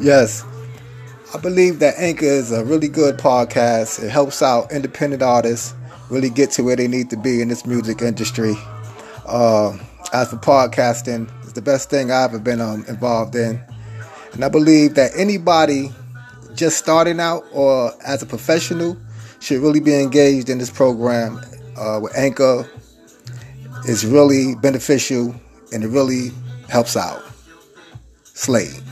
Yes, I believe that Anchor is a really good podcast. It helps out independent artists really get to where they need to be in this music industry. Uh, as for podcasting, it's the best thing I've ever been um, involved in. And I believe that anybody just starting out or as a professional should really be engaged in this program uh, with Anchor. It's really beneficial and it really helps out. Slade.